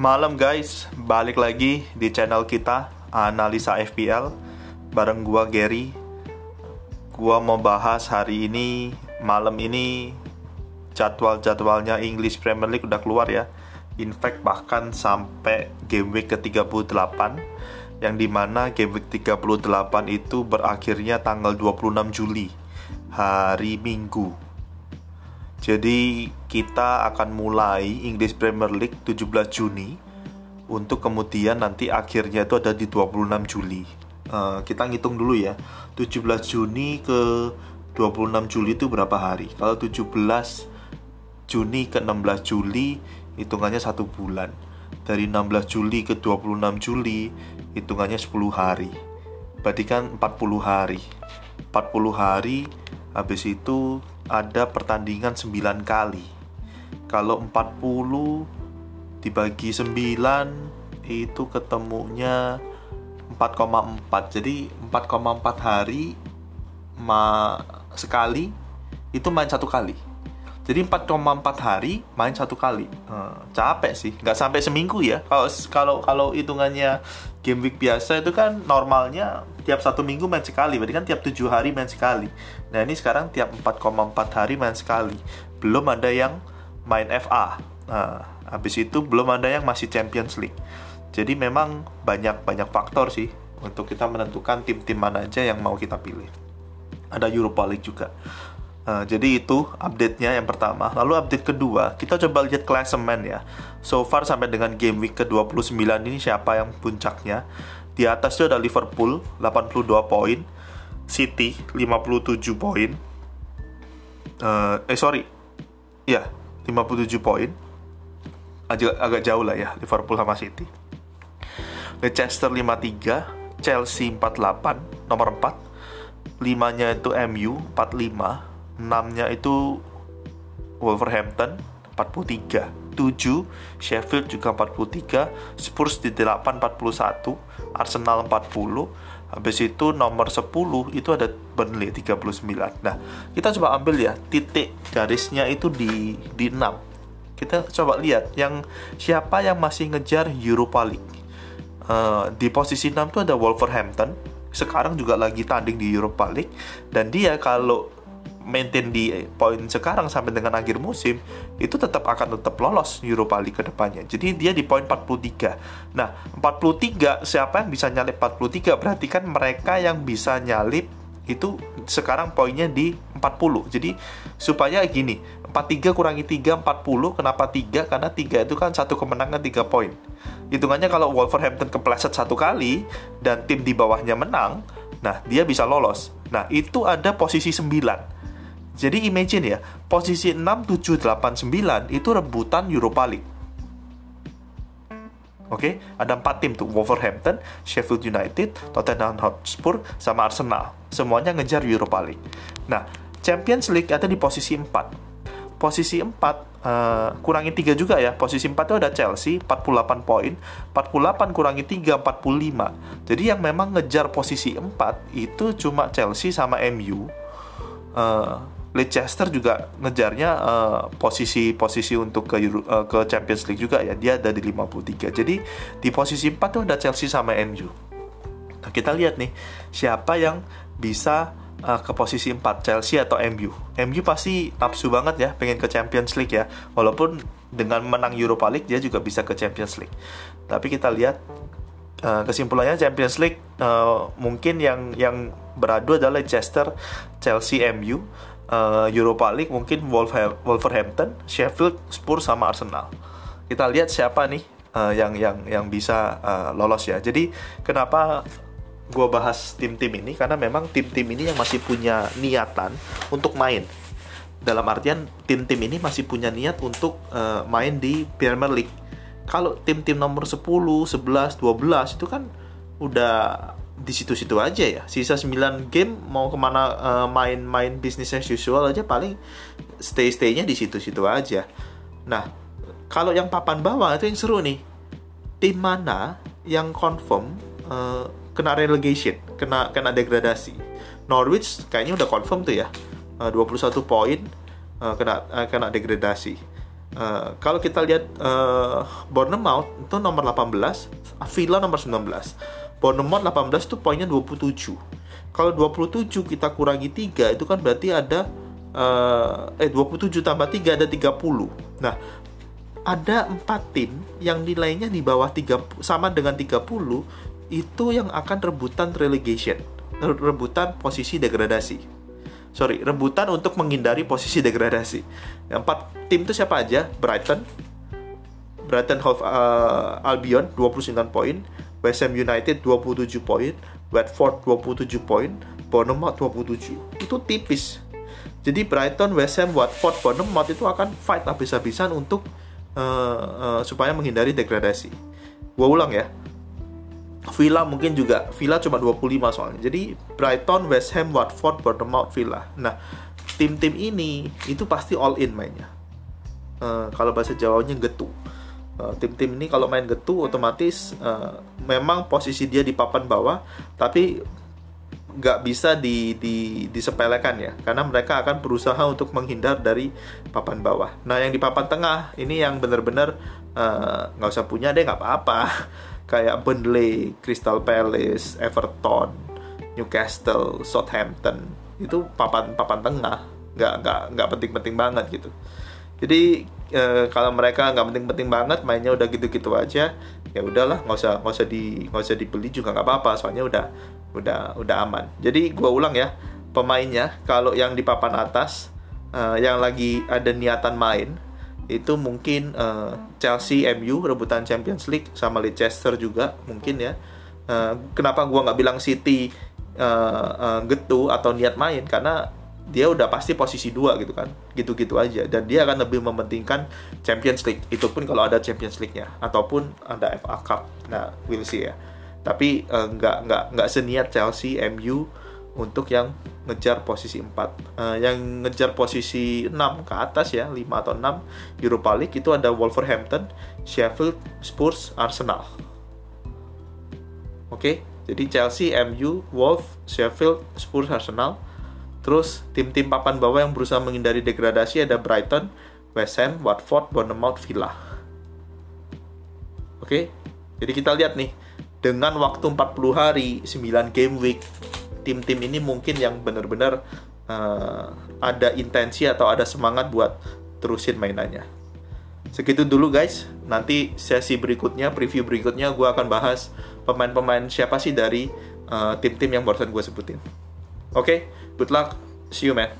Malam guys, balik lagi di channel kita Analisa FPL Bareng gua Gary. Gua mau bahas hari ini Malam ini Jadwal-jadwalnya English Premier League udah keluar ya. In fact bahkan sampai game week ke-38 Yang di mana game week 38 itu berakhirnya tanggal 26 Juli Hari Minggu jadi kita akan mulai English Premier League 17 Juni untuk kemudian nanti akhirnya itu ada di 26 Juli. Uh, kita ngitung dulu ya. 17 Juni ke 26 Juli itu berapa hari? Kalau 17 Juni ke 16 Juli hitungannya satu bulan. Dari 16 Juli ke 26 Juli hitungannya 10 hari. Berarti kan 40 hari. 40 hari habis itu ada pertandingan 9 kali. Kalau 40 dibagi 9 itu ketemunya 4,4. Jadi 4,4 hari ma sekali itu main satu kali. Jadi 4,4 hari main satu kali. Hmm, capek sih, nggak sampai seminggu ya. Kalau kalau kalau hitungannya game week biasa itu kan normalnya tiap satu minggu main sekali, berarti kan tiap tujuh hari main sekali. Nah ini sekarang tiap 4,4 hari main sekali. Belum ada yang main FA. Nah, habis itu belum ada yang masih Champions League. Jadi memang banyak banyak faktor sih untuk kita menentukan tim-tim mana aja yang mau kita pilih. Ada Europa League juga. Nah, jadi itu update-nya yang pertama. Lalu update kedua, kita coba lihat klasemen ya. So far sampai dengan game week ke-29 ini siapa yang puncaknya. Di atas itu ada Liverpool 82 poin, City 57 poin. Uh, eh sorry, ya 57 poin. Agak, agak jauh lah ya Liverpool sama City. Leicester 53, Chelsea 48, nomor 4. 5-nya itu MU 45, 6-nya itu Wolverhampton 43 7 Sheffield juga 43 Spurs di 8 41 Arsenal 40 Habis itu nomor 10 itu ada Burnley 39 Nah kita coba ambil ya titik garisnya itu di, di 6 Kita coba lihat yang siapa yang masih ngejar Europa League. Uh, Di posisi 6 itu ada Wolverhampton. Sekarang juga lagi tanding di Europa League. Dan dia kalau maintain di poin sekarang sampai dengan akhir musim itu tetap akan tetap lolos Europa League ke depannya. Jadi dia di poin 43. Nah, 43 siapa yang bisa nyalip 43 berarti kan mereka yang bisa nyalip itu sekarang poinnya di 40. Jadi supaya gini, 43 kurangi 3 40 kenapa 3? Karena 3 itu kan satu kemenangan 3 poin. Hitungannya kalau Wolverhampton kepleset satu kali dan tim di bawahnya menang, nah dia bisa lolos. Nah, itu ada posisi 9 jadi imagine ya, posisi 6, 7, 8, 9 itu rebutan Europa League. Oke, okay? ada empat tim tuh, Wolverhampton, Sheffield United, Tottenham Hotspur, sama Arsenal. Semuanya ngejar Europa League. Nah, Champions League ada di posisi 4. Posisi 4, uh, eh, kurangi 3 juga ya. Posisi 4 itu ada Chelsea, 48 poin. 48 kurangi 3, 45. Jadi yang memang ngejar posisi 4 itu cuma Chelsea sama MU. Uh, Leicester juga ngejarnya posisi-posisi uh, untuk ke uh, ke Champions League juga ya. Dia ada di 53. Jadi di posisi 4 tuh ada Chelsea sama MU. Nah, kita lihat nih siapa yang bisa uh, ke posisi 4 Chelsea atau MU. MU pasti nafsu banget ya pengen ke Champions League ya. Walaupun dengan menang Europa League dia juga bisa ke Champions League. Tapi kita lihat uh, kesimpulannya Champions League uh, mungkin yang yang beradu adalah Leicester, Chelsea, MU uh, Europa League mungkin Wolverhampton, Sheffield, Spurs sama Arsenal. Kita lihat siapa nih uh, yang yang yang bisa uh, lolos ya. Jadi kenapa gue bahas tim-tim ini karena memang tim-tim ini yang masih punya niatan untuk main. Dalam artian tim-tim ini masih punya niat untuk uh, main di Premier League. Kalau tim-tim nomor 10, 11, 12 itu kan udah di situ-situ aja ya. Sisa 9 game mau ke mana main-main uh, bisnis as usual aja paling stay-staynya di situ-situ aja. Nah, kalau yang papan bawah itu yang seru nih. Tim mana yang confirm uh, kena relegation, kena kena degradasi. Norwich kayaknya udah confirm tuh ya. Uh, 21 poin uh, kena uh, kena degradasi. Uh, kalau kita lihat uh, Bournemouth itu nomor 18, Villa nomor 19. Bournemouth 18 itu poinnya 27. Kalau 27 kita kurangi 3 itu kan berarti ada uh, eh 27 tambah 3 ada 30. Nah, ada 4 tim yang nilainya di bawah 3 sama dengan 30 itu yang akan rebutan relegation, rebutan posisi degradasi sorry rebutan untuk menghindari posisi degradasi. Empat tim itu siapa aja? Brighton, Brighton Hove uh, Albion 29 poin, West Ham United 27 poin, Watford 27 poin, Bournemouth 27. Itu tipis. Jadi Brighton, West Ham, Watford, Bournemouth itu akan fight habis-habisan untuk uh, uh, supaya menghindari degradasi. Gua ulang ya. Villa mungkin juga Villa cuma 25 soalnya. Jadi Brighton, West Ham, Watford, Bournemouth, Villa. Nah, tim-tim ini itu pasti all in mainnya. Uh, kalau bahasa Jawanya getu. Uh, tim-tim ini kalau main getu otomatis uh, memang posisi dia di papan bawah, tapi nggak bisa di, di, disepelekan ya karena mereka akan berusaha untuk menghindar dari papan bawah. Nah yang di papan tengah ini yang benar-benar nggak uh, usah punya deh nggak apa-apa kayak Burnley, Crystal Palace, Everton, Newcastle, Southampton itu papan-papan tengah, nggak nggak nggak penting-penting banget gitu. Jadi e, kalau mereka nggak penting-penting banget, mainnya udah gitu-gitu aja, ya udahlah, nggak usah nggak usah di nggak usah dibeli juga nggak apa-apa, soalnya udah udah udah aman. Jadi gua ulang ya, pemainnya kalau yang di papan atas, e, yang lagi ada niatan main, itu mungkin uh, Chelsea, MU rebutan Champions League sama Leicester juga mungkin ya. Uh, kenapa gua nggak bilang City uh, uh, getu atau niat main karena dia udah pasti posisi dua gitu kan. Gitu-gitu aja. Dan dia akan lebih mementingkan Champions League. Itu pun kalau ada Champions League-nya. Ataupun ada FA Cup. Nah we'll see ya. Tapi uh, nggak nggak nggak seniat Chelsea MU untuk yang ngejar posisi 4 uh, eh, yang ngejar posisi 6 ke atas ya 5 atau 6 Europa League itu ada Wolverhampton Sheffield Spurs Arsenal. Oke? Okay? jadi Chelsea MU Wolf Sheffield Spurs Arsenal terus tim-tim papan bawah yang berusaha menghindari degradasi ada Brighton West Ham Watford Bournemouth Villa oke jadi kita lihat nih dengan waktu 40 hari 9 game week tim-tim ini mungkin yang benar-benar uh, ada intensi atau ada semangat buat terusin mainannya. Segitu dulu guys. Nanti sesi berikutnya, preview berikutnya gue akan bahas pemain-pemain siapa sih dari eh, tim-tim yang barusan gue sebutin. Oke, okay, good luck. See you man.